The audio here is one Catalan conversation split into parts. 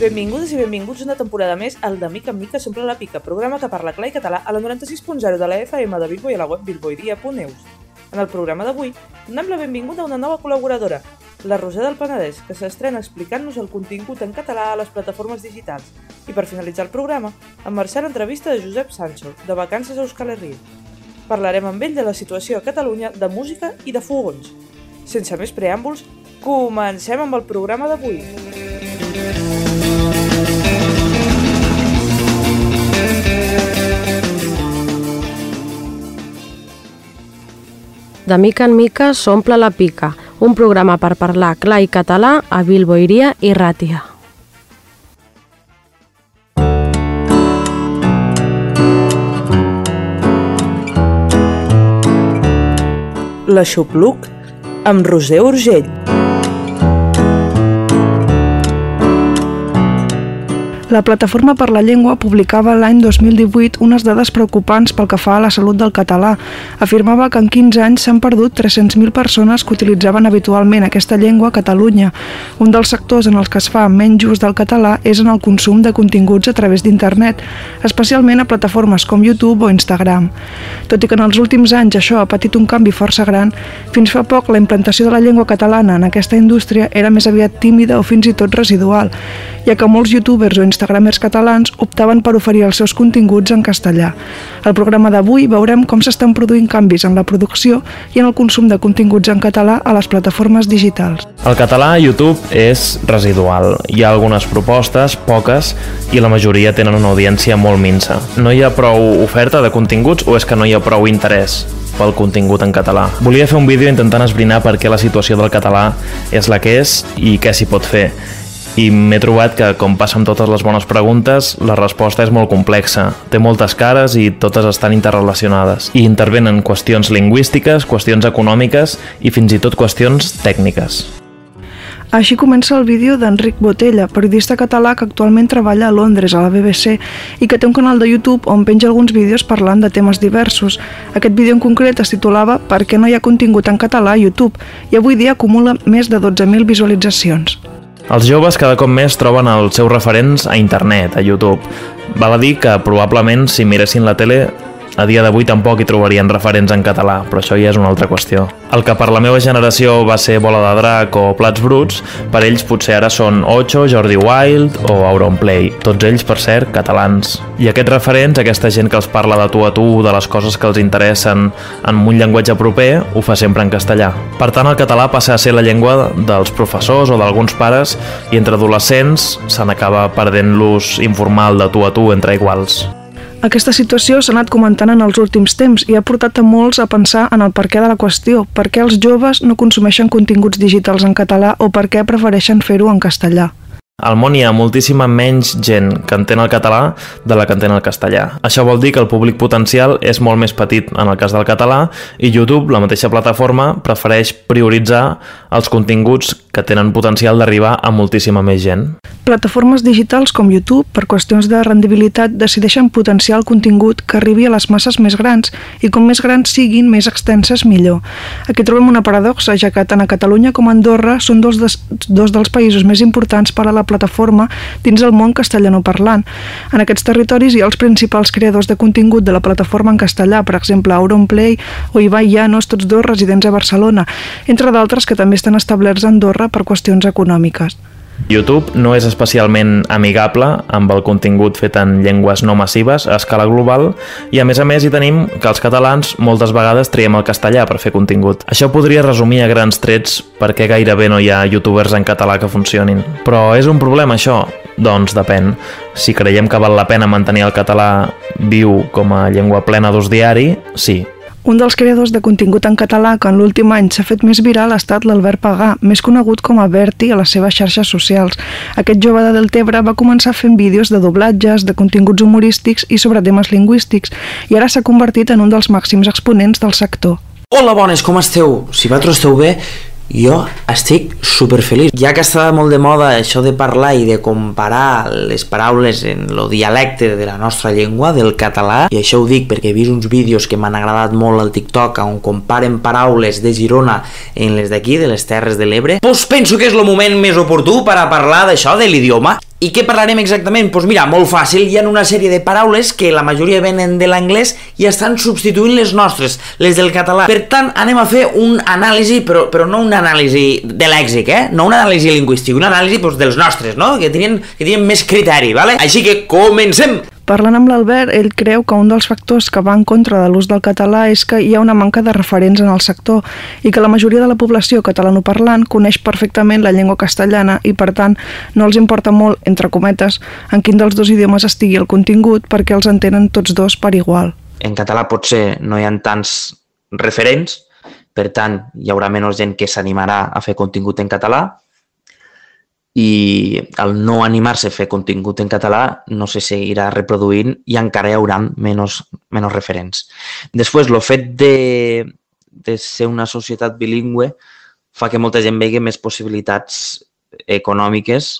Benvingudes i benvinguts una temporada més al De Mica en Mica s'omple la pica, programa que parla clar i català a la 96.0 de la FM de Bilbo i a la web bilboiria.eus. En el programa d'avui donem la benvinguda a una nova col·laboradora, la Roser del Penedès, que s'estrena explicant-nos el contingut en català a les plataformes digitals. I per finalitzar el programa, en marxar l'entrevista de Josep Sancho, de Vacances a Euskal Herria. Parlarem amb ell de la situació a Catalunya de música i de fogons. Sense més preàmbuls, comencem amb el programa d'avui. De mica en mica s'omple la pica, un programa per parlar clar i català a Bilboiria i Ràtia. L'Aixopluc amb Roser Urgell. La Plataforma per la Llengua publicava l'any 2018 unes dades preocupants pel que fa a la salut del català. Afirmava que en 15 anys s'han perdut 300.000 persones que utilitzaven habitualment aquesta llengua a Catalunya. Un dels sectors en els que es fa menys ús del català és en el consum de continguts a través d'internet, especialment a plataformes com YouTube o Instagram. Tot i que en els últims anys això ha patit un canvi força gran, fins fa poc la implantació de la llengua catalana en aquesta indústria era més aviat tímida o fins i tot residual, ja que molts youtubers o instagramers catalans optaven per oferir els seus continguts en castellà. Al programa d'avui veurem com s'estan produint canvis en la producció i en el consum de continguts en català a les plataformes digitals. El català a YouTube és residual. Hi ha algunes propostes, poques, i la majoria tenen una audiència molt minsa. No hi ha prou oferta de continguts o és que no hi ha prou interès pel contingut en català. Volia fer un vídeo intentant esbrinar per què la situació del català és la que és i què s'hi pot fer i m'he trobat que, com passa amb totes les bones preguntes, la resposta és molt complexa. Té moltes cares i totes estan interrelacionades. I intervenen qüestions lingüístiques, qüestions econòmiques i fins i tot qüestions tècniques. Així comença el vídeo d'Enric Botella, periodista català que actualment treballa a Londres, a la BBC, i que té un canal de YouTube on penja alguns vídeos parlant de temes diversos. Aquest vídeo en concret es titulava Per què no hi ha contingut en català a YouTube i avui dia acumula més de 12.000 visualitzacions. Els joves cada cop més troben els seus referents a internet, a YouTube. Val a dir que probablement si miressin la tele a dia d'avui tampoc hi trobarien referents en català, però això ja és una altra qüestió. El que per la meva generació va ser Bola de Drac o Plats Bruts, per ells potser ara són Ocho, Jordi Wild o Auronplay, tots ells, per cert, catalans. I aquests referents, aquesta gent que els parla de tu a tu, de les coses que els interessen en un llenguatge proper, ho fa sempre en castellà. Per tant, el català passa a ser la llengua dels professors o d'alguns pares i entre adolescents se n'acaba perdent l'ús informal de tu a tu entre iguals. Aquesta situació s'ha anat comentant en els últims temps i ha portat a molts a pensar en el perquè de la qüestió, per què els joves no consumeixen continguts digitals en català o per què prefereixen fer-ho en castellà. Al món hi ha moltíssima menys gent que entén el català de la que entén el castellà. Això vol dir que el públic potencial és molt més petit en el cas del català i YouTube, la mateixa plataforma, prefereix prioritzar els continguts que tenen potencial d'arribar a moltíssima més gent. Plataformes digitals com YouTube, per qüestions de rendibilitat, decideixen potenciar el contingut que arribi a les masses més grans i com més grans siguin, més extenses, millor. Aquí trobem una paradoxa, ja que tant a Catalunya com a Andorra són dos, des, dos dels països més importants per a la plataforma dins el món castellanoparlant. En aquests territoris hi ha els principals creadors de contingut de la plataforma en castellà, per exemple Auronplay o Ibai Llanos, tots dos residents a Barcelona, entre d'altres que també estan establerts a Andorra per qüestions econòmiques. YouTube no és especialment amigable amb el contingut fet en llengües no massives a escala global i a més a més hi tenim que els catalans moltes vegades triem el castellà per fer contingut. Això podria resumir a grans trets perquè gairebé no hi ha youtubers en català que funcionin. Però és un problema això? Doncs depèn. Si creiem que val la pena mantenir el català viu com a llengua plena d'ús diari, sí, un dels creadors de contingut en català que en l'últim any s'ha fet més viral ha estat l'Albert Pagà, més conegut com a Berti a les seves xarxes socials. Aquest jove de Deltebre va començar fent vídeos de doblatges, de continguts humorístics i sobre temes lingüístics, i ara s'ha convertit en un dels màxims exponents del sector. Hola, bones, com esteu? Si vosaltres esteu bé, jo estic super feliç. Ja que està molt de moda això de parlar i de comparar les paraules en el dialecte de la nostra llengua, del català, i això ho dic perquè he vist uns vídeos que m'han agradat molt al TikTok on comparen paraules de Girona en les d'aquí, de les Terres de l'Ebre, doncs penso que és el moment més oportú per a parlar d'això, de l'idioma. I què parlarem exactament? Doncs pues mira, molt fàcil, hi ha una sèrie de paraules que la majoria venen de l'anglès i estan substituint les nostres, les del català. Per tant, anem a fer un anàlisi, però, però no un anàlisi de lèxic, eh? No un anàlisi lingüístic, un anàlisi pues, dels nostres, no? Que tenien, que tenien més criteri, vale? Així que comencem! Parlant amb l'Albert, ell creu que un dels factors que va en contra de l'ús del català és que hi ha una manca de referents en el sector i que la majoria de la població catalanoparlant coneix perfectament la llengua castellana i, per tant, no els importa molt, entre cometes, en quin dels dos idiomes estigui el contingut perquè els entenen tots dos per igual. En català potser no hi ha tants referents, per tant, hi haurà menys gent que s'animarà a fer contingut en català, i el no animar-se a fer contingut en català no se seguirà reproduint i encara hi haurà menys, menys referents. Després, el fet de, de ser una societat bilingüe fa que molta gent vegi més possibilitats econòmiques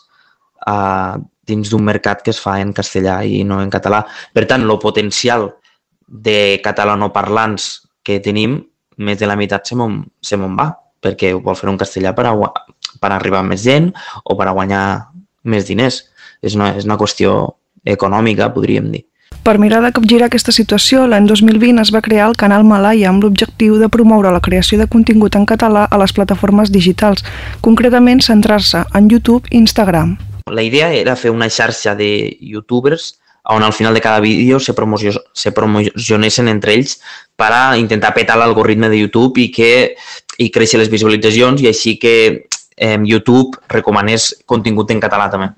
uh, dins d'un mercat que es fa en castellà i no en català. Per tant, el potencial de catalanoparlants que tenim, més de la meitat se mon, va, perquè vol fer un castellà per, per arribar a més gent o per a guanyar més diners. És una, és una qüestió econòmica, podríem dir. Per mirar de capgirar aquesta situació, l'any 2020 es va crear el canal Malaya amb l'objectiu de promoure la creació de contingut en català a les plataformes digitals, concretament centrar-se en YouTube i Instagram. La idea era fer una xarxa de youtubers on al final de cada vídeo se, promocion se promocionessin entre ells per a intentar petar l'algoritme de YouTube i que i créixer les visualitzacions i així que eh, YouTube recomanés contingut en català també.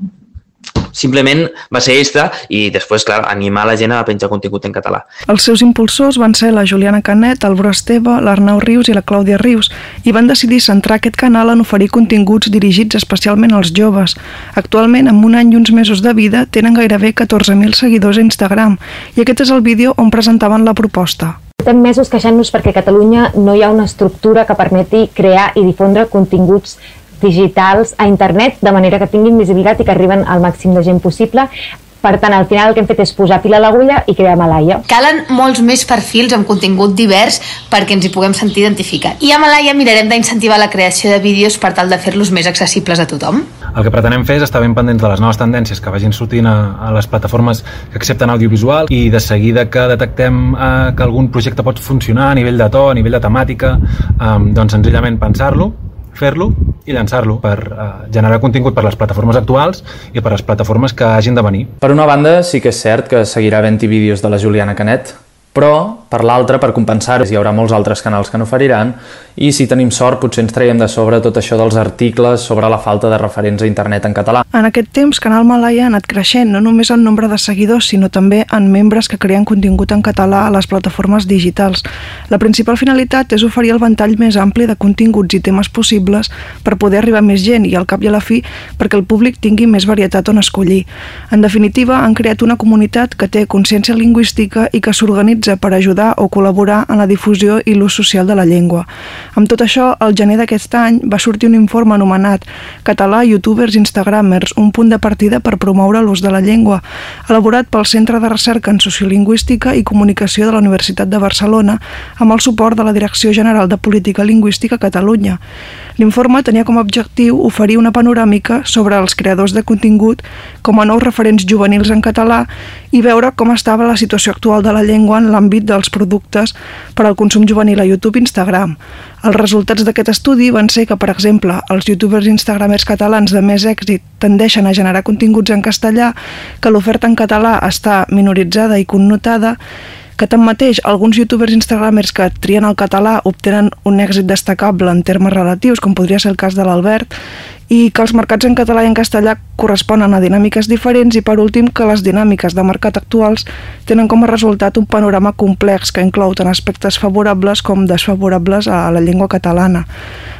Simplement va ser esta i després, clar, animar la gent a penjar contingut en català. Els seus impulsors van ser la Juliana Canet, el Bru Esteve, l'Arnau Rius i la Clàudia Rius i van decidir centrar aquest canal en oferir continguts dirigits especialment als joves. Actualment, amb un any i uns mesos de vida, tenen gairebé 14.000 seguidors a Instagram i aquest és el vídeo on presentaven la proposta. Portem mesos queixant-nos perquè a Catalunya no hi ha una estructura que permeti crear i difondre continguts digitals a internet de manera que tinguin visibilitat i que arriben al màxim de gent possible. Per tant, al final el que hem fet és posar fil a l'agulla i crear Malaya. Calen molts més perfils amb contingut divers perquè ens hi puguem sentir identificats. I a Malaya mirarem d'incentivar la creació de vídeos per tal de fer-los més accessibles a tothom. El que pretenem fer és estar ben pendents de les noves tendències que vagin sortint a, a les plataformes que accepten audiovisual i de seguida que detectem eh, que algun projecte pot funcionar a nivell de to, a nivell de temàtica, eh, doncs senzillament pensar-lo, fer-lo i llançar-lo per uh, generar contingut per les plataformes actuals i per les plataformes que hagin de venir. Per una banda, sí que és cert que seguirà havent-hi vídeos de la Juliana Canet, però per l'altra, per compensar-ho, hi haurà molts altres canals que no oferiran i si tenim sort potser ens traiem de sobre tot això dels articles sobre la falta de referents a internet en català. En aquest temps, Canal Malaya ha anat creixent no només en nombre de seguidors, sinó també en membres que creen contingut en català a les plataformes digitals. La principal finalitat és oferir el ventall més ampli de continguts i temes possibles per poder arribar a més gent i al cap i a la fi perquè el públic tingui més varietat on escollir. En definitiva, han creat una comunitat que té consciència lingüística i que s'organitza s'utilitza per ajudar o col·laborar en la difusió i l'ús social de la llengua. Amb tot això, el gener d'aquest any va sortir un informe anomenat Català, youtubers, instagramers, un punt de partida per promoure l'ús de la llengua, elaborat pel Centre de Recerca en Sociolingüística i Comunicació de la Universitat de Barcelona amb el suport de la Direcció General de Política Lingüística a Catalunya. L'informe tenia com a objectiu oferir una panoràmica sobre els creadors de contingut com a nous referents juvenils en català i veure com estava la situació actual de la llengua en l'àmbit dels productes per al consum juvenil a YouTube i Instagram. Els resultats d'aquest estudi van ser que, per exemple, els youtubers instagramers catalans de més èxit tendeixen a generar continguts en castellà, que l'oferta en català està minoritzada i connotada, que tanmateix alguns youtubers instagramers que trien el català obtenen un èxit destacable en termes relatius, com podria ser el cas de l'Albert, i que els mercats en català i en castellà corresponen a dinàmiques diferents i per últim que les dinàmiques de mercat actuals tenen com a resultat un panorama complex que inclou tant aspectes favorables com desfavorables a la llengua catalana.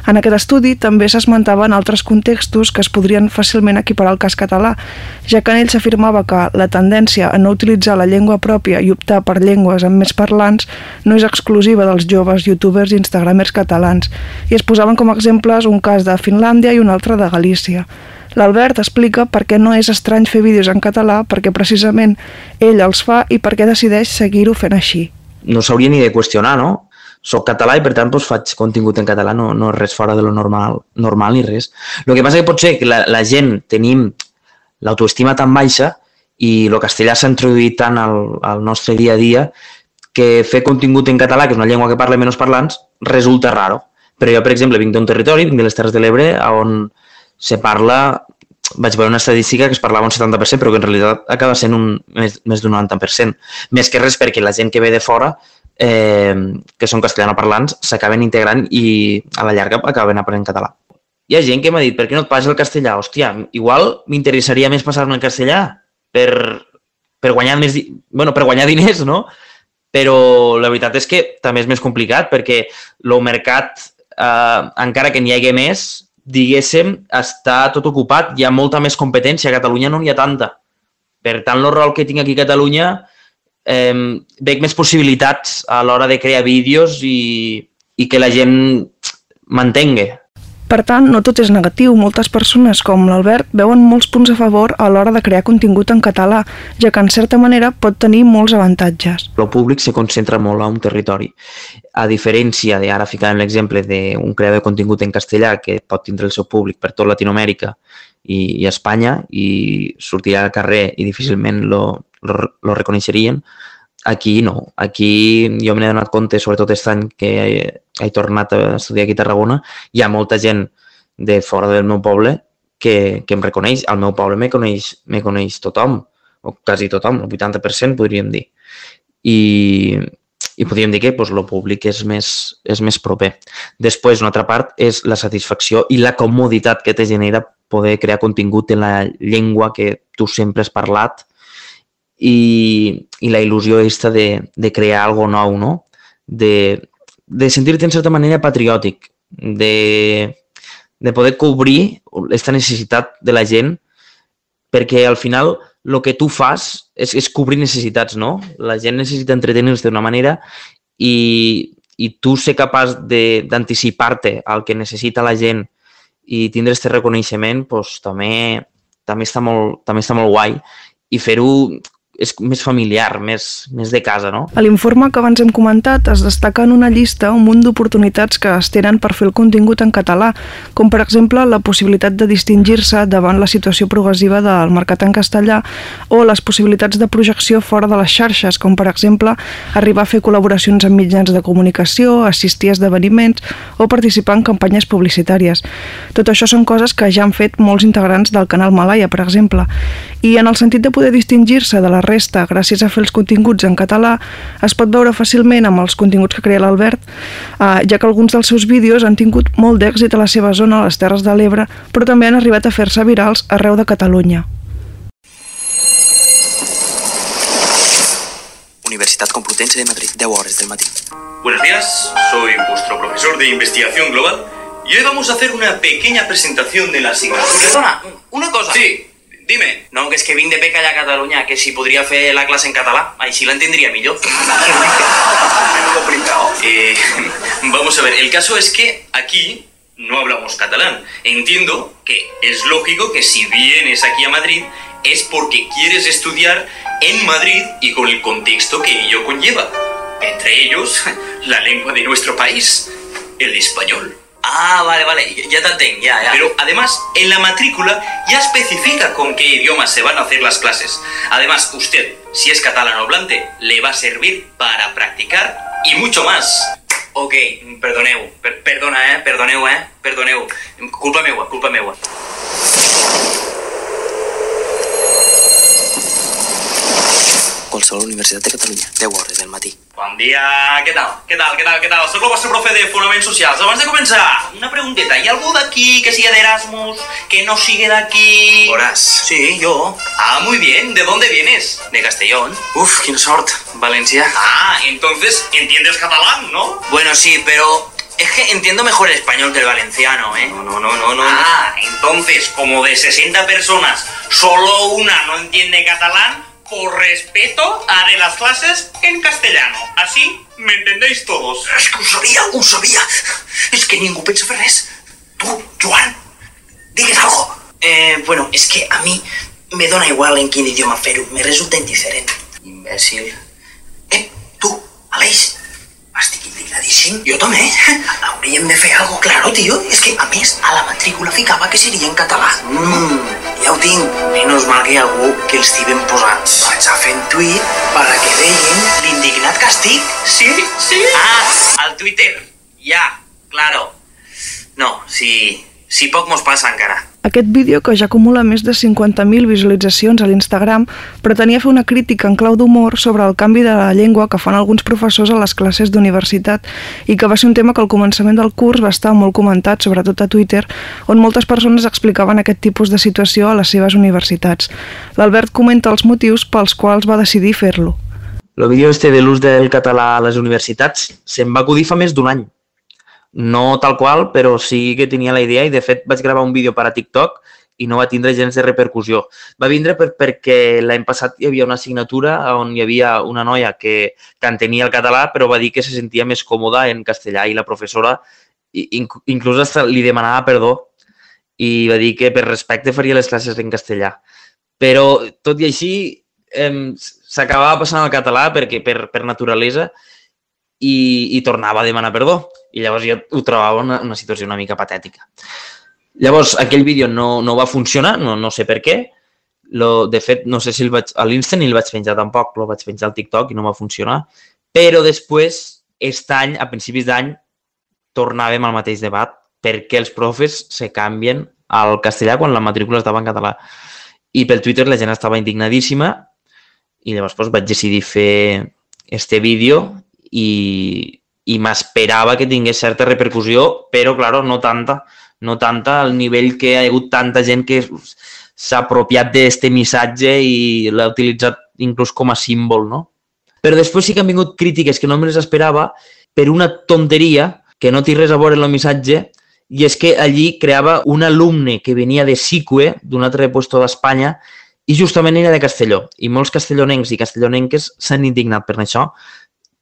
En aquest estudi també s'esmentaven altres contextos que es podrien fàcilment equiparar al cas català, ja que en ell s'afirmava que la tendència a no utilitzar la llengua pròpia i optar per llengües amb més parlants no és exclusiva dels joves youtubers i instagramers catalans, i es posaven com a exemples un cas de Finlàndia i un altre de de Galícia. L'Albert explica per què no és estrany fer vídeos en català, perquè precisament ell els fa i per què decideix seguir-ho fent així. No s'hauria ni de qüestionar, no? Soc català i per tant doncs, faig contingut en català, no, no és res fora de lo normal, normal ni res. El que passa que pot ser que la, la gent tenim l'autoestima tan baixa i el castellà s'ha introduït tant al, al nostre dia a dia que fer contingut en català, que és una llengua que parla menys parlants, resulta raro. Però jo, per exemple, vinc d'un territori, vinc de les Terres de l'Ebre, on se parla, vaig veure una estadística que es parlava un 70%, però que en realitat acaba sent un, més, més d'un 90%. Més que res perquè la gent que ve de fora, eh, que són castellanoparlants, s'acaben integrant i a la llarga acaben aprenent català. Hi ha gent que m'ha dit, per què no et passes el castellà? Hòstia, igual m'interessaria més passar-me el castellà per, per guanyar més, bueno, per guanyar diners, no? però la veritat és que també és més complicat perquè el mercat, eh, encara que n'hi hagi més, diguéssim, està tot ocupat, hi ha molta més competència, a Catalunya no n'hi ha tanta. Per tant, el rol que tinc aquí a Catalunya, eh, veig més possibilitats a l'hora de crear vídeos i, i que la gent mantengui per tant, no tot és negatiu. Moltes persones, com l'Albert, veuen molts punts a favor a l'hora de crear contingut en català, ja que en certa manera pot tenir molts avantatges. El públic se concentra molt a un territori. A diferència de, ara ficant l'exemple d'un creador de contingut en castellà que pot tindre el seu públic per tot Latinoamèrica i, i Espanya i sortirà al carrer i difícilment lo, lo, lo reconeixerien, Aquí no. Aquí jo me n'he donat compte, sobretot aquest any que he, he tornat a estudiar aquí a Tarragona, hi ha molta gent de fora del meu poble que, que em reconeix. Al meu poble me coneix, me coneix tothom, o quasi tothom, el 80% podríem dir. I, i podríem dir que pues, el públic és més, és més proper. Després, una altra part és la satisfacció i la comoditat que te genera poder crear contingut en la llengua que tu sempre has parlat i, i la il·lusió aquesta de, de crear algo nou, no? De, de sentir-te en certa manera patriòtic, de, de poder cobrir aquesta necessitat de la gent perquè al final el que tu fas és, és cobrir necessitats, no? La gent necessita entretenir-se d'una manera i, i tu ser capaç d'anticipar-te al que necessita la gent i tindre aquest reconeixement, doncs, també, també, està molt, també està molt guai i fer-ho és més familiar, més, més de casa, no? A l'informe que abans hem comentat es destaca en una llista un munt d'oportunitats que es tenen per fer el contingut en català, com per exemple la possibilitat de distingir-se davant la situació progressiva del mercat en castellà o les possibilitats de projecció fora de les xarxes, com per exemple arribar a fer col·laboracions amb mitjans de comunicació, assistir a esdeveniments o participar en campanyes publicitàries. Tot això són coses que ja han fet molts integrants del canal Malaya, per exemple. I en el sentit de poder distingir-se de la resta, gràcies a fer els continguts en català, es pot veure fàcilment amb els continguts que crea l'Albert, eh, ja que alguns dels seus vídeos han tingut molt d'èxit a la seva zona, a les Terres de l'Ebre, però també han arribat a fer-se virals arreu de Catalunya. Universidad Complutense de Madrid, 10 horas del matí. Buenos días, soy vuestro profesor de investigación global y hoy vamos a hacer una pequeña presentación de la asignatura. Perdona, una cosa. Sí, Dime. No, que és que vinc de beca allà a Catalunya, que si podria fer la clase en català, així l'entendria millor. complicado. Eh, vamos a ver, el caso es que aquí no hablamos catalán. Entiendo que es lógico que si vienes aquí a Madrid es porque quieres estudiar en Madrid y con el contexto que ello conlleva. Entre ellos, la lengua de nuestro país, el español. Ah, vale, vale, ya te ya, ya. Pero además, en la matrícula ya especifica con qué idiomas se van a hacer las clases. Además, usted, si es catalano hablante, le va a servir para practicar y mucho más. Ok, perdoneu, per perdona, eh, perdoneu, eh, perdoneu. Culpa meua, culpa meua. Qualsevol universitat de Catalunya, 10 hores del matí. Bon dia, què tal? Què tal, què tal, què tal? Soc el vostre profe de Fonaments Socials. Abans de començar, una pregunteta. Hi ha algú d'aquí que sigui d'Erasmus, que no sigui d'aquí... Horas. Sí, yo. Ah, muy bien. ¿De dónde vienes? De Castellón. Uf, quina sort. Valencia. Ah, entonces entiendes catalán, ¿no? Bueno, sí, pero es que entiendo mejor el español que el valenciano, ¿eh? No, no, no, no, no. Ah, entonces, como de 60 personas, solo una no entiende catalán, por respeto, haré las clases en castellano. Así me entendéis todos. És que ho sabia, ho sabia. És que ningú pensa fer res. Tu, Joan, digues algo. Eh, bueno, és que a mi me dona igual en quin idioma fer-ho. Me resulta indiferent. Imbècil. Eh, tu, Aleix, estic indignadíssim. Jo també. Hauríem de fer alguna. Claro, tio. És que, a més, a la matrícula ficava que seria en català. Mmm, ja ho tinc. Menys mal que hi ha algú que els estivem posant. Vaig a fer un tuit per a que vegin l'indignat que estic. Sí, sí. Ah, al Twitter. Ja, claro. No, si, si poc mos passa encara. Aquest vídeo, que ja acumula més de 50.000 visualitzacions a l'Instagram, pretenia fer una crítica en clau d'humor sobre el canvi de la llengua que fan alguns professors a les classes d'universitat i que va ser un tema que al començament del curs va estar molt comentat, sobretot a Twitter, on moltes persones explicaven aquest tipus de situació a les seves universitats. L'Albert comenta els motius pels quals va decidir fer-lo. El vídeo este de l'ús del català a les universitats se'm va acudir fa més d'un any no tal qual, però sí que tenia la idea i de fet vaig gravar un vídeo per a TikTok i no va tindre gens de repercussió. Va vindre per, perquè l'any passat hi havia una assignatura on hi havia una noia que, que entenia el català però va dir que se sentia més còmoda en castellà i la professora inclús hasta li demanava perdó i va dir que per respecte faria les classes en castellà. Però, tot i així, eh, s'acabava passant al català perquè per, per naturalesa i, i tornava a demanar perdó. I llavors jo ho trobava una, una situació una mica patètica. Llavors, aquell vídeo no, no va funcionar, no, no sé per què. Lo, de fet, no sé si el vaig, a l'Insta ni el vaig penjar tampoc, el vaig penjar al TikTok i no va funcionar. Però després, aquest any, a principis d'any, tornàvem al mateix debat perquè els profes se canvien al castellà quan la matrícula estava en català. I pel Twitter la gent estava indignadíssima i llavors doncs, vaig decidir fer este vídeo i, i m'esperava que tingués certa repercussió, però, claro, no tanta, no tanta al nivell que ha hagut tanta gent que s'ha apropiat d'aquest missatge i l'ha utilitzat inclús com a símbol, no? Però després sí que han vingut crítiques que no me les esperava per una tonteria que no té res a veure amb el missatge i és que allí creava un alumne que venia de Sicue, d'un altre puesto d'Espanya, i justament era de Castelló. I molts castellonencs i castellonenques s'han indignat per això,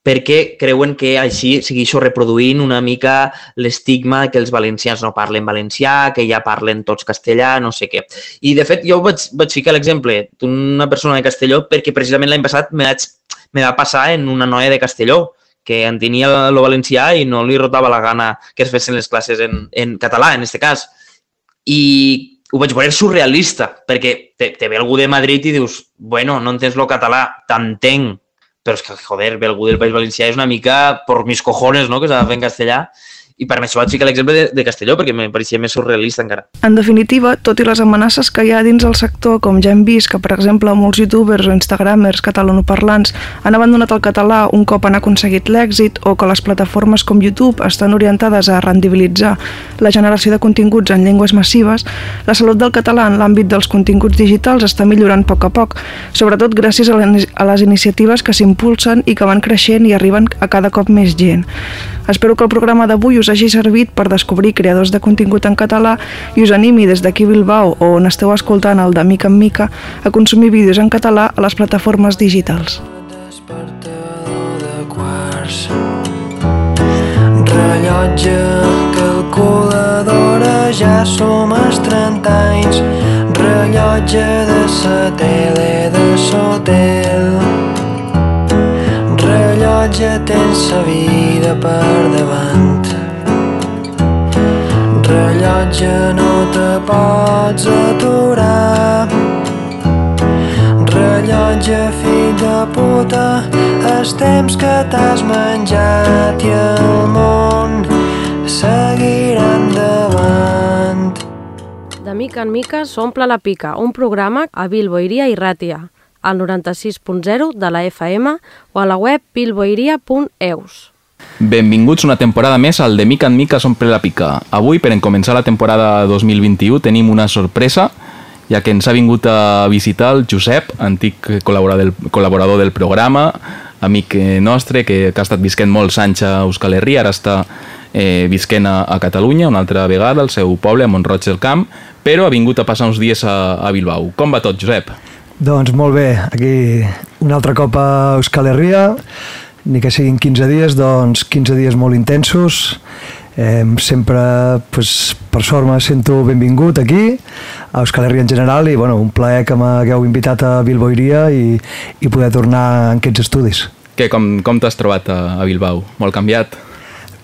perquè creuen que així segueixo reproduint una mica l'estigma que els valencians no parlen valencià, que ja parlen tots castellà, no sé què. I, de fet, jo vaig, vaig ficar l'exemple d'una persona de Castelló perquè precisament l'any passat me, vaig, me va passar en una noia de Castelló que entenia el valencià i no li rotava la gana que es fessin les classes en, en català, en aquest cas. I ho vaig veure surrealista, perquè te, te ve algú de Madrid i dius, bueno, no entens lo català, t'entenc, però és que, joder, ve algú del País Valencià és una mica por mis cojones, no?, que s'ha de fer en castellà i per això vaig ficar l'exemple de, de Castelló, perquè me pareixia més surrealista encara. En definitiva, tot i les amenaces que hi ha dins el sector, com ja hem vist que, per exemple, molts youtubers o instagramers catalanoparlants han abandonat el català un cop han aconseguit l'èxit o que les plataformes com YouTube estan orientades a rendibilitzar la generació de continguts en llengües massives, la salut del català en l'àmbit dels continguts digitals està millorant a poc a poc, sobretot gràcies a les iniciatives que s'impulsen i que van creixent i arriben a cada cop més gent. Espero que el programa d'avui us hagi servit per descobrir creadors de contingut en català i us animi des d'aquí Bilbao o on esteu escoltant el de mica en mica a consumir vídeos en català a les plataformes digitals. Rellotge, calculadora, ja som als 30 anys. Rellotge de sa tele de sotel. Rellotge tens sa vida per davant rellotge no te pots aturar Rellotge, fill de puta, els temps que t'has menjat i el món seguiran endavant. De mica en mica s'omple la pica, un programa a Bilboiria i Ràtia, al 96.0 de la FM o a la web bilboiria.eus. Benvinguts una temporada més al De mica en mica s'omple la pica. Avui, per en començar la temporada 2021, tenim una sorpresa, ja que ens ha vingut a visitar el Josep, antic col·laborador del, programa, amic nostre, que, que ha estat visquent molts anys a Euskal Herria, ara està eh, visquent a, a Catalunya una altra vegada, al seu poble, a Montroig del Camp, però ha vingut a passar uns dies a, a Bilbao. Com va tot, Josep? Doncs molt bé, aquí un altre cop a Euskal Herria, ni que siguin 15 dies, doncs 15 dies molt intensos. Eh, sempre, pues, per sort, me sento benvingut aquí, a Euskal Herria en general, i bueno, un plaer que m'hagueu invitat a Bilboiria i, i poder tornar en aquests estudis. Què, com, com t'has trobat a, a Bilbao? Molt canviat?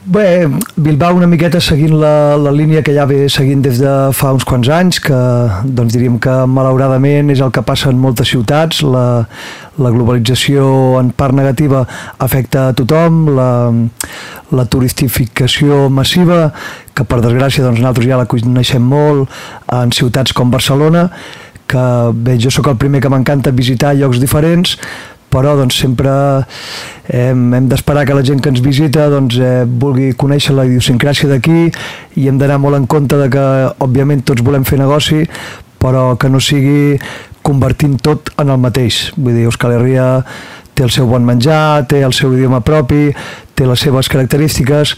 Bé, Bilbao una miqueta seguint la, la línia que ja ve seguint des de fa uns quants anys, que doncs diríem que malauradament és el que passa en moltes ciutats, la, la globalització en part negativa afecta a tothom, la, la turistificació massiva, que per desgràcia doncs, nosaltres ja la coneixem molt en ciutats com Barcelona, que bé, jo sóc el primer que m'encanta visitar llocs diferents, però doncs, sempre eh, hem d'esperar que la gent que ens visita doncs, eh, vulgui conèixer la idiosincràsia d'aquí i hem d'anar molt en compte de que òbviament tots volem fer negoci però que no sigui convertint tot en el mateix. Vull dir, Euskal Herria té el seu bon menjar, té el seu idioma propi, té les seves característiques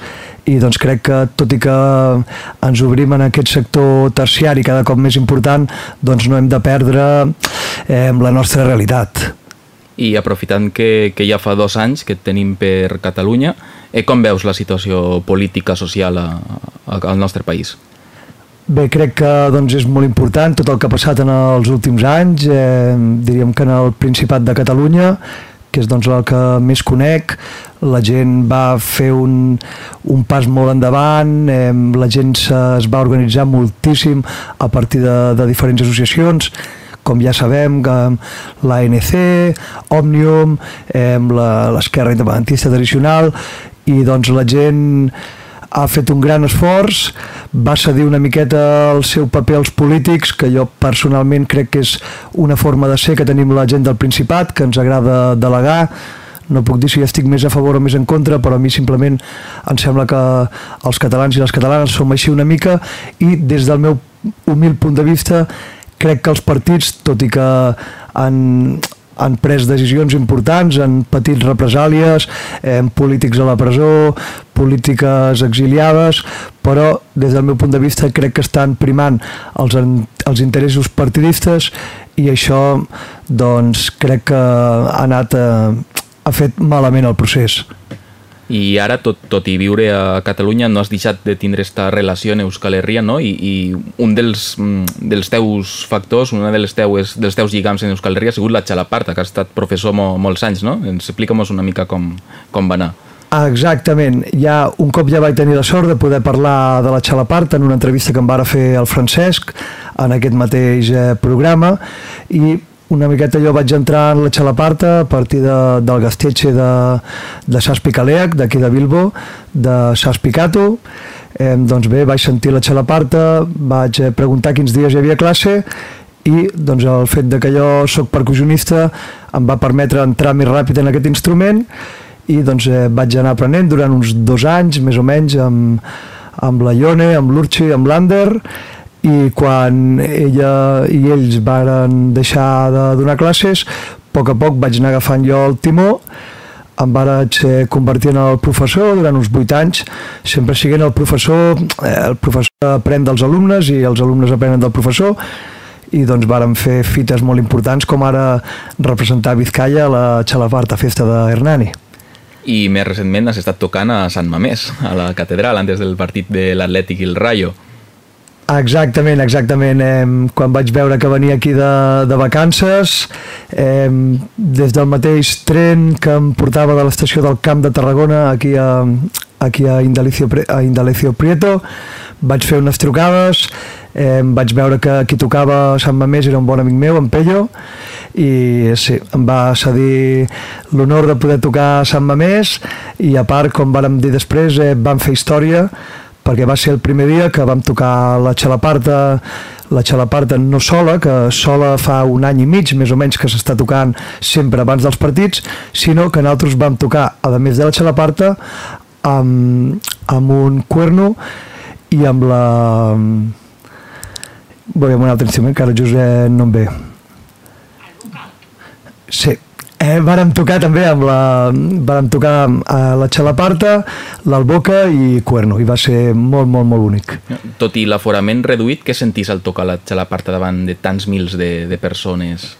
i doncs crec que tot i que ens obrim en aquest sector terciari cada cop més important, doncs no hem de perdre eh, la nostra realitat i aprofitant que, que ja fa dos anys que tenim per Catalunya, eh, com veus la situació política, social a, a, al nostre país? Bé, crec que doncs, és molt important tot el que ha passat en els últims anys, eh, diríem que en el Principat de Catalunya, que és doncs, el que més conec, la gent va fer un, un pas molt endavant, eh, la gent es va organitzar moltíssim a partir de, de diferents associacions, com ja sabem, que l'ANC, Òmnium, eh, l'esquerra independentista tradicional, i doncs la gent ha fet un gran esforç, va cedir una miqueta el seu paper als polítics, que jo personalment crec que és una forma de ser que tenim la gent del Principat, que ens agrada delegar, no puc dir si estic més a favor o més en contra, però a mi simplement em sembla que els catalans i les catalanes som així una mica i des del meu humil punt de vista crec que els partits, tot i que han, han pres decisions importants, han patit represàlies, eh, polítics a la presó, polítiques exiliades, però des del meu punt de vista crec que estan primant els, els interessos partidistes i això doncs crec que ha anat eh, ha fet malament el procés i ara, tot, tot i viure a Catalunya, no has deixat de tindre aquesta relació en Euskal Herria, no? I, i un dels, mm, dels teus factors, una de les teues, dels teus lligams en Euskal Herria ha sigut la Xalaparta, que has estat professor mo, molts anys, no? Ens explica-nos una mica com, com va anar. Exactament, ja un cop ja vaig tenir la sort de poder parlar de la Xalaparta en una entrevista que em va fer el Francesc en aquest mateix eh, programa i una miqueta jo vaig entrar en la Xalaparta a partir de, del Gastetxe de, de Sas Picaleac, d'aquí de Bilbo, de Sas Picato. Eh, doncs bé, vaig sentir la Xalaparta, vaig eh, preguntar quins dies hi havia classe i doncs, el fet de que jo sóc percussionista em va permetre entrar més ràpid en aquest instrument i doncs, eh, vaig anar aprenent durant uns dos anys, més o menys, amb, amb la Ione, amb l'Urchi, amb l'Ander, i quan ella i ells varen deixar de donar classes, a poc a poc vaig anar agafant jo el timó, em vaig convertir en el professor durant uns 8 anys, sempre siguent el professor, eh, el professor aprèn dels alumnes i els alumnes aprenen del professor, i doncs vàrem fer fites molt importants com ara representar Vizcaya a la Xalaparta Festa de Hernani i més recentment has estat tocant a Sant Mamés, a la catedral, antes del partit de l'Atlètic i el Rayo. Exactament, exactament. Eh, quan vaig veure que venia aquí de, de vacances, eh, des del mateix tren que em portava de l'estació del Camp de Tarragona aquí a, aquí a Indalecio, a Indalecio Prieto, vaig fer unes trucades, eh, vaig veure que qui tocava Sant Mamés era un bon amic meu, en Pello, i sí, em va cedir l'honor de poder tocar a Sant Mamés i a part, com vàrem dir després, eh, vam fer història perquè va ser el primer dia que vam tocar la xalaparta la xalaparta no sola, que sola fa un any i mig més o menys que s'està tocant sempre abans dels partits, sinó que nosaltres vam tocar, a més de la xalaparta, amb, amb un cuerno i amb la... Bé, amb un altre instrument que ara just eh, no em ve. Sí, Eh, vàrem tocar també amb la... Vàrem tocar a la Xalaparta, l'Alboca i Cuerno, i va ser molt, molt, molt bonic. Tot i l'aforament reduït, què sentís al tocar la Xalaparta davant de tants mils de, de persones?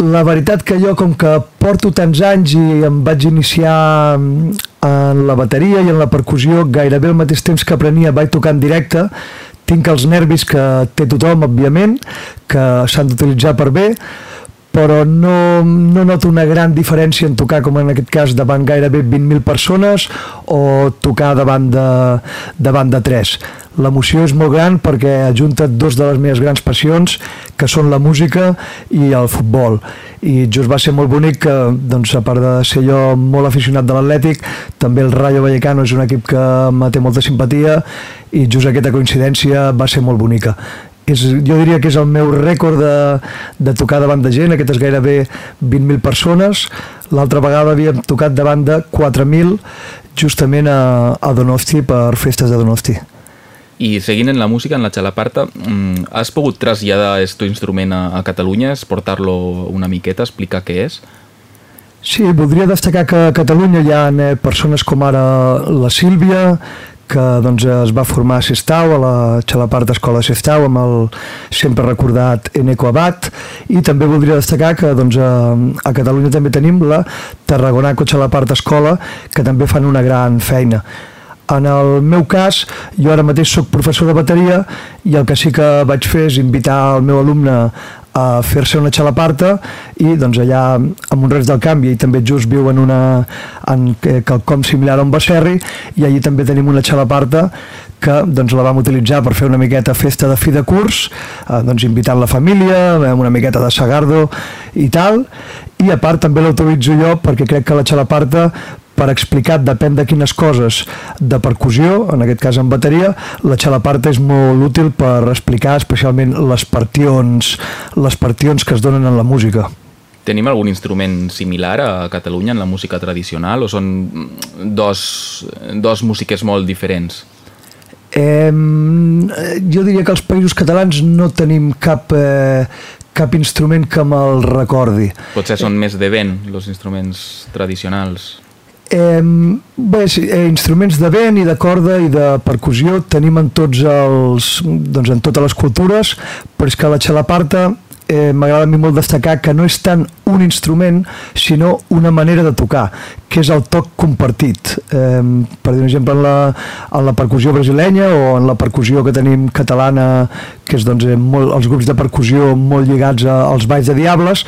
La veritat que jo, com que porto tants anys i em vaig iniciar en la bateria i en la percussió gairebé al mateix temps que aprenia vaig tocar en directe, tinc els nervis que té tothom, òbviament, que s'han d'utilitzar per bé, però no, no noto una gran diferència en tocar, com en aquest cas, davant gairebé 20.000 persones o tocar davant de, davant de 3. L'emoció és molt gran perquè ajunta dos de les meves grans passions, que són la música i el futbol. I just va ser molt bonic que, doncs, a part de ser jo molt aficionat de l'Atlètic, també el Rayo Vallecano és un equip que me té molta simpatia i just aquesta coincidència va ser molt bonica és, jo diria que és el meu rècord de, de tocar davant de gent, aquestes gairebé 20.000 persones. L'altra vegada havíem tocat davant de 4.000 justament a, a Donosti per festes de Donosti. I seguint en la música, en la xalaparta, mm, has pogut traslladar aquest instrument a, a Catalunya, portar-lo una miqueta, explicar què és? Sí, voldria destacar que a Catalunya hi ha eh, persones com ara la Sílvia, que doncs, es va formar a Sestau, a la Xalapart Escola de Sestau, amb el sempre recordat Eneco Abad, i també voldria destacar que doncs, a, a Catalunya també tenim la Tarragonaco Xalapart Escola, que també fan una gran feina. En el meu cas, jo ara mateix sóc professor de bateria i el que sí que vaig fer és invitar el meu alumne a fer-se una xalaparta i doncs allà a Montrets del Canvi i també just viu en una en quelcom similar a un Bacerri i allí també tenim una xalaparta que doncs, la vam utilitzar per fer una miqueta festa de fi de curs, eh, doncs invitant la família, una miqueta de sagardo i tal, i a part també l'utilitzo jo perquè crec que la xalaparta per explicar depèn de quines coses de percussió, en aquest cas en bateria, la xalaparta és molt útil per explicar especialment les partions, les partions que es donen en la música. Tenim algun instrument similar a Catalunya en la música tradicional o són dos, dos músiques molt diferents? Eh, jo diria que als països catalans no tenim cap, eh, cap instrument que me'l recordi. Potser són més de vent, els instruments tradicionals. Eh, bé, sí, eh, instruments de vent i de corda i de percussió tenim en tots els, doncs en totes les cultures, però és que la xalaparta eh, m'agrada a mi molt destacar que no és tant un instrument, sinó una manera de tocar, que és el toc compartit. Eh, per dir un exemple, en la, en la percussió brasilenya o en la percussió que tenim catalana, que és doncs, eh, molt, els grups de percussió molt lligats als balls de diables,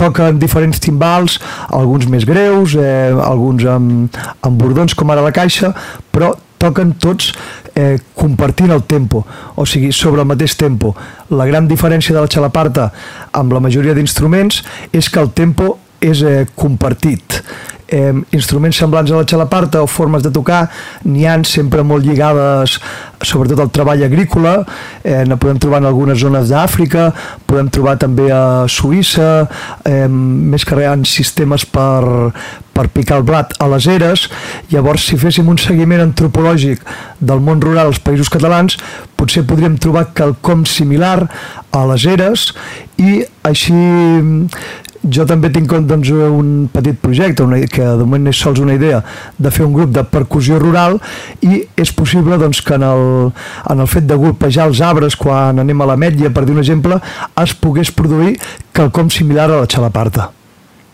toquen diferents timbals, alguns més greus, eh, alguns amb, amb bordons com ara la caixa, però toquen tots eh, compartint el tempo, o sigui, sobre el mateix tempo. La gran diferència de la xalaparta amb la majoria d'instruments és que el tempo és eh, compartit eh, instruments semblants a la xalaparta o formes de tocar n'hi han sempre molt lligades sobretot al treball agrícola. Eh, ne podem trobar en algunes zones d'Àfrica podem trobar també a Suïssa. Eh, més que res en sistemes per, per picar el blat a les eres. Llavors si féssim un seguiment antropològic del món rural als països catalans potser podríem trobar quelcom similar a les eres. I així jo també tinc doncs, un petit projecte una, que de moment és sols una idea de fer un grup de percussió rural i és possible doncs, que en el, en el fet de golpejar els arbres quan anem a la metlla, per dir un exemple es pogués produir quelcom similar a la xalaparta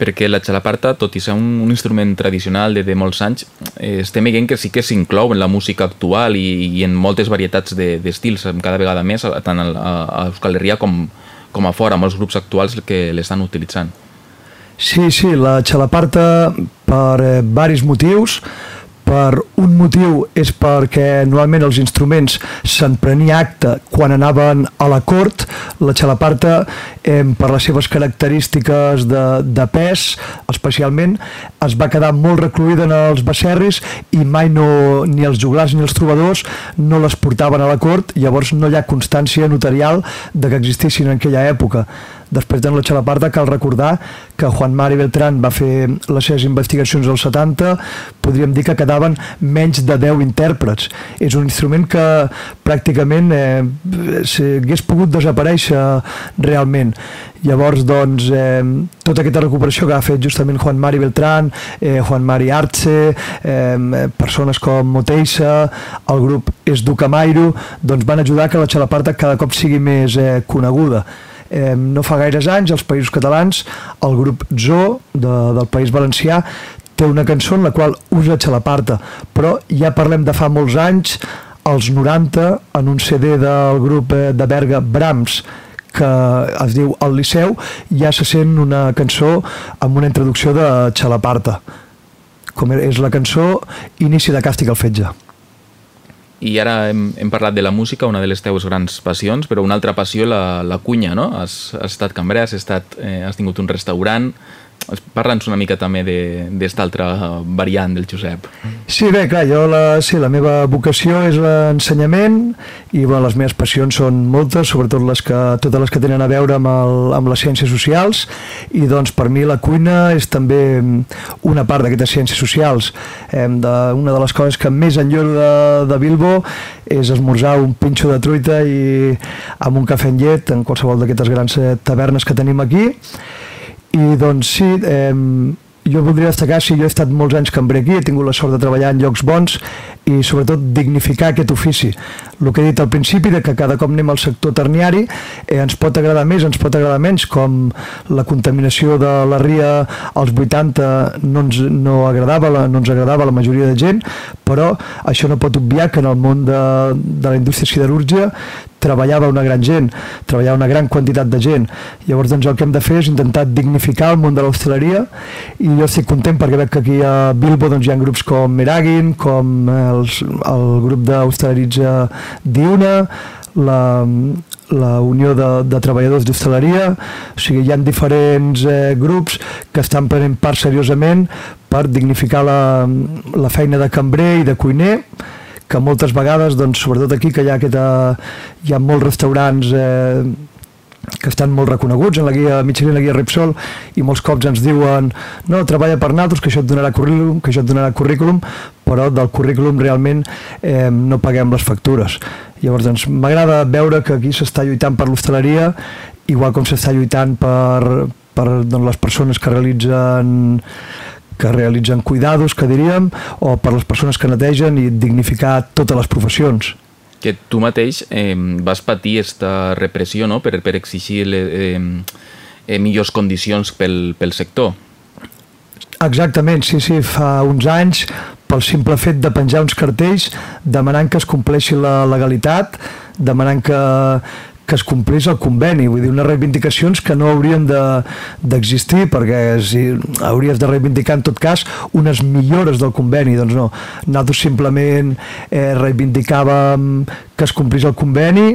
perquè la xalaparta, tot i ser un, un instrument tradicional de, de molts anys, eh, estem veient que sí que s'inclou en la música actual i, i en moltes varietats d'estils, de, cada vegada més, tant a, a Euskal Herria com, com a fora, molts grups actuals que l'estan utilitzant. Sí, sí, la xalaparta per eh, varis motius, per un motiu és perquè normalment els instruments se'n prenia acte quan anaven a la cort, la xalaparta eh, per les seves característiques de, de pes especialment es va quedar molt recluïda en els bacerris i mai no, ni els juglars ni els trobadors no les portaven a la cort. Llavors no hi ha constància notarial de que existissin en aquella època Després de la Xalaparta cal recordar que Juan Mari Beltrán va fer les seves investigacions als 70, podríem dir que quedaven menys de 10 intèrprets. És un instrument que pràcticament eh, hagués pogut desaparèixer realment. Llavors, doncs, eh, tota aquesta recuperació que ha fet justament Juan Mari Beltrán, eh, Juan Mari Arce, eh, persones com Moteixa, el grup És Ducamairo, doncs van ajudar que la Xalaparta cada cop sigui més eh, coneguda eh, no fa gaires anys als Països Catalans el grup Zo de, del País Valencià té una cançó en la qual usa Xalaparta però ja parlem de fa molts anys als 90 en un CD del grup eh, de Berga Brahms que es diu El Liceu, ja se sent una cançó amb una introducció de Xalaparta, com és la cançó Inici de càstig al fetge. I ara hem, hem parlat de la música, una de les teves grans passions, però una altra passió, la, la cunya, no? Has, has estat cambrer, has, estat, eh, has tingut un restaurant, Parla'ns una mica també d'esta altra variant del Josep. Sí, bé, clar, jo la, sí, la meva vocació és l'ensenyament i bueno, les meves passions són moltes, sobretot les que, totes les que tenen a veure amb, el, amb les ciències socials i doncs per mi la cuina és també una part d'aquestes ciències socials. Eh, de, una de les coses que més enlloro de, de Bilbo és esmorzar un pinxo de truita i amb un cafè en llet en qualsevol d'aquestes grans tavernes que tenim aquí i doncs sí, eh, jo voldria destacar, si jo he estat molts anys cambrer aquí, he tingut la sort de treballar en llocs bons i sobretot dignificar aquest ofici. El que he dit al principi, de que cada cop anem al sector terniari, eh, ens pot agradar més, ens pot agradar menys, com la contaminació de la ria als 80 no ens, no agradava, la, no ens agradava la majoria de gent, però això no pot obviar que en el món de, de la indústria siderúrgia treballava una gran gent, treballava una gran quantitat de gent. Llavors doncs, el que hem de fer és intentar dignificar el món de l'hostaleria i jo estic content perquè veig que aquí a Bilbo doncs, hi ha grups com Meragin, com els, el grup d'hostaleritza Diuna, la, la Unió de, de Treballadors d'Hostaleria, o sigui, hi ha diferents eh, grups que estan prenent part seriosament per dignificar la, la feina de cambrer i de cuiner que moltes vegades, doncs, sobretot aquí, que hi ha, aquesta, hi ha molts restaurants eh, que estan molt reconeguts en la guia Michelin, la guia Repsol i molts cops ens diuen no, treballa per nosaltres, que això et donarà currículum que això et donarà currículum però del currículum realment eh, no paguem les factures llavors doncs m'agrada veure que aquí s'està lluitant per l'hostaleria igual com s'està lluitant per, per doncs, les persones que realitzen que realitzen cuidados, que diríem, o per les persones que netegen i dignificar totes les professions. Que tu mateix eh, vas patir aquesta repressió no? per, per exigir eh, eh, millors condicions pel, pel sector. Exactament, sí, sí, fa uns anys pel simple fet de penjar uns cartells demanant que es compleixi la legalitat, demanant que, que es complís el conveni, vull dir, unes reivindicacions que no haurien d'existir de, perquè si hauries de reivindicar en tot cas unes millores del conveni, doncs no, nosaltres simplement eh, reivindicàvem que es complís el conveni,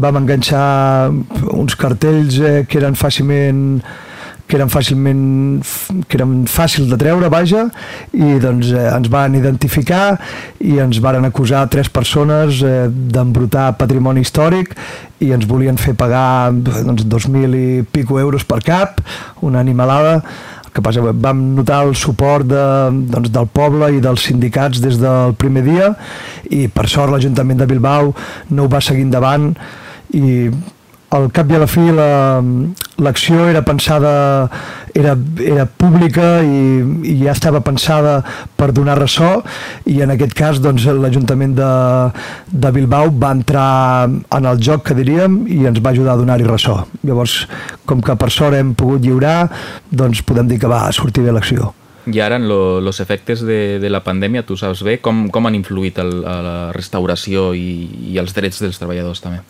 vam enganxar uns cartells eh, que eren fàcilment que eren fàcilment que eren fàcils de treure, vaja, i doncs eh, ens van identificar i ens varen acusar tres persones eh, d'embrutar patrimoni històric i ens volien fer pagar doncs, 2.000 i pico euros per cap, una animalada. El que passa vam notar el suport de, doncs, del poble i dels sindicats des del primer dia i per sort l'Ajuntament de Bilbao no ho va seguir endavant i al cap i a la fi l'acció la, era pensada era, era pública i, i ja estava pensada per donar ressò i en aquest cas doncs, l'Ajuntament de, de Bilbao va entrar en el joc que diríem i ens va ajudar a donar-hi ressò llavors com que per sort hem pogut lliurar doncs podem dir que va sortir bé l'acció i ara, en els efectes de, de la pandèmia, tu saps bé com, com han influït el, a la restauració i, i els drets dels treballadors també?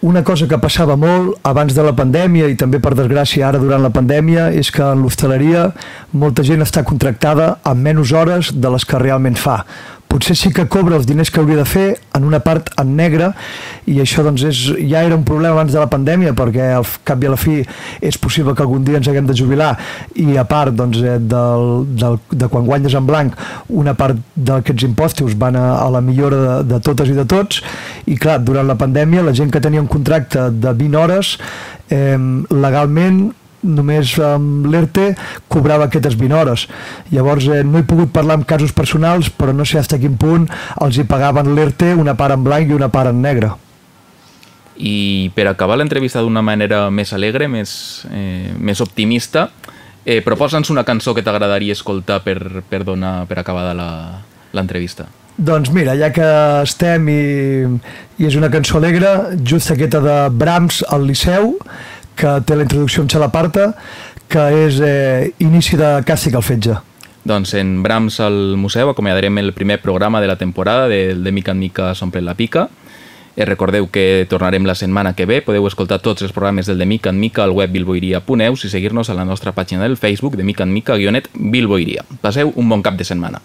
Una cosa que passava molt abans de la pandèmia i també per desgràcia ara durant la pandèmia és que en l'hostaleria molta gent està contractada amb menys hores de les que realment fa potser sí que cobra els diners que hauria de fer en una part en negre i això doncs és, ja era un problema abans de la pandèmia perquè al cap i a la fi és possible que algun dia ens haguem de jubilar i a part doncs, eh, del, del, de quan guanyes en blanc una part d'aquests impostos van a, a la millora de, de totes i de tots i clar, durant la pandèmia la gent que tenia un contracte de 20 hores eh, legalment només amb l'ERTE cobrava aquestes 20 hores. Llavors eh, no he pogut parlar amb casos personals, però no sé fins a quin punt els hi pagaven l'ERTE una part en blanc i una part en negre. I per acabar l'entrevista d'una manera més alegre, més, eh, més optimista, eh, proposa'ns una cançó que t'agradaria escoltar per, per, donar, per acabar l'entrevista. Doncs mira, ja que estem i, i és una cançó alegre, just aquesta de Brahms al Liceu, que té la introducció amb Xalaparta, que és eh, inici de Càstig al fetge. Doncs en Brams al museu acomiadarem el primer programa de la temporada de, de mica en mica s'omple la pica. Eh, recordeu que tornarem la setmana que ve. Podeu escoltar tots els programes del de mica en mica al web bilboiria.eus i seguir-nos a la nostra pàgina del Facebook de mica en mica guionet bilboiria. Passeu un bon cap de setmana.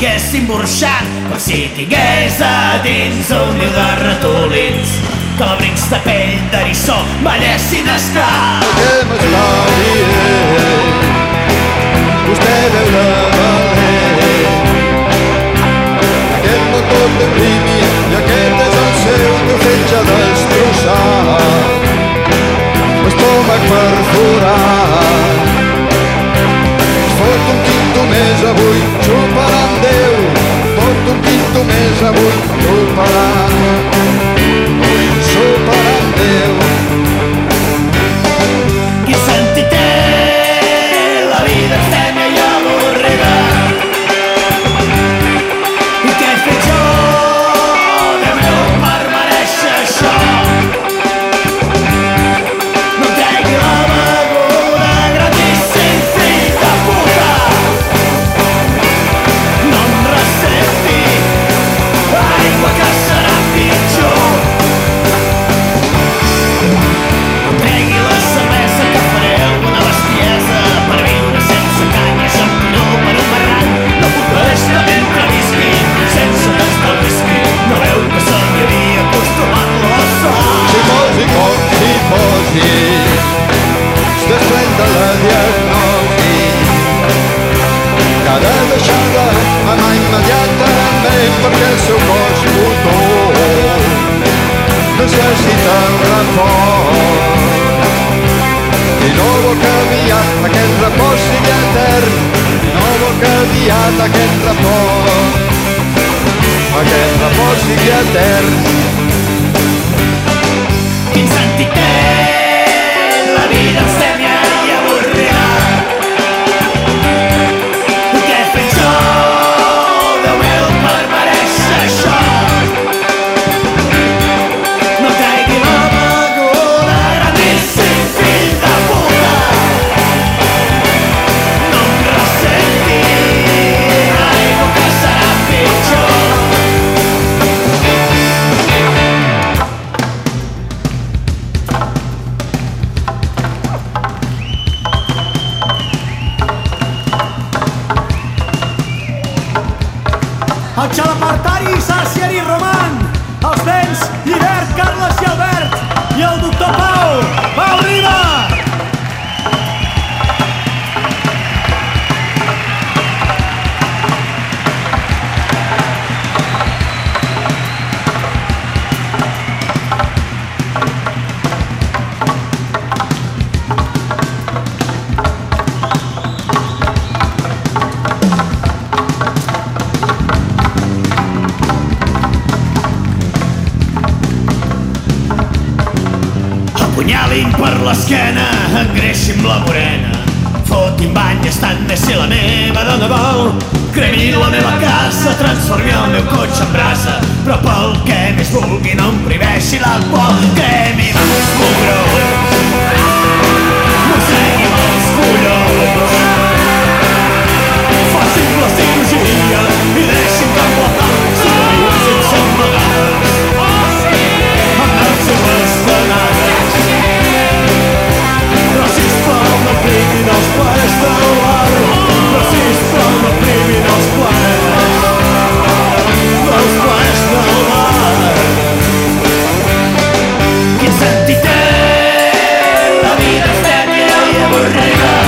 estiguessin burxat com si tingués a dins un niu de ratolins que l'abrics de pell d'arissó ballessin esclar. Que m'espaviré, vostè veu la valer. Aquest motor de primi i aquest és el seu que fetge destrossar. L'estómac perforat. Fot un quinto més avui només avui tu parlaràs. el meu cotxe em brasa, però pel que més vulgui no em priveixi l'alcohol que m'hi va els. Mossegui els collons. Faci'm la cirurgia i deixi i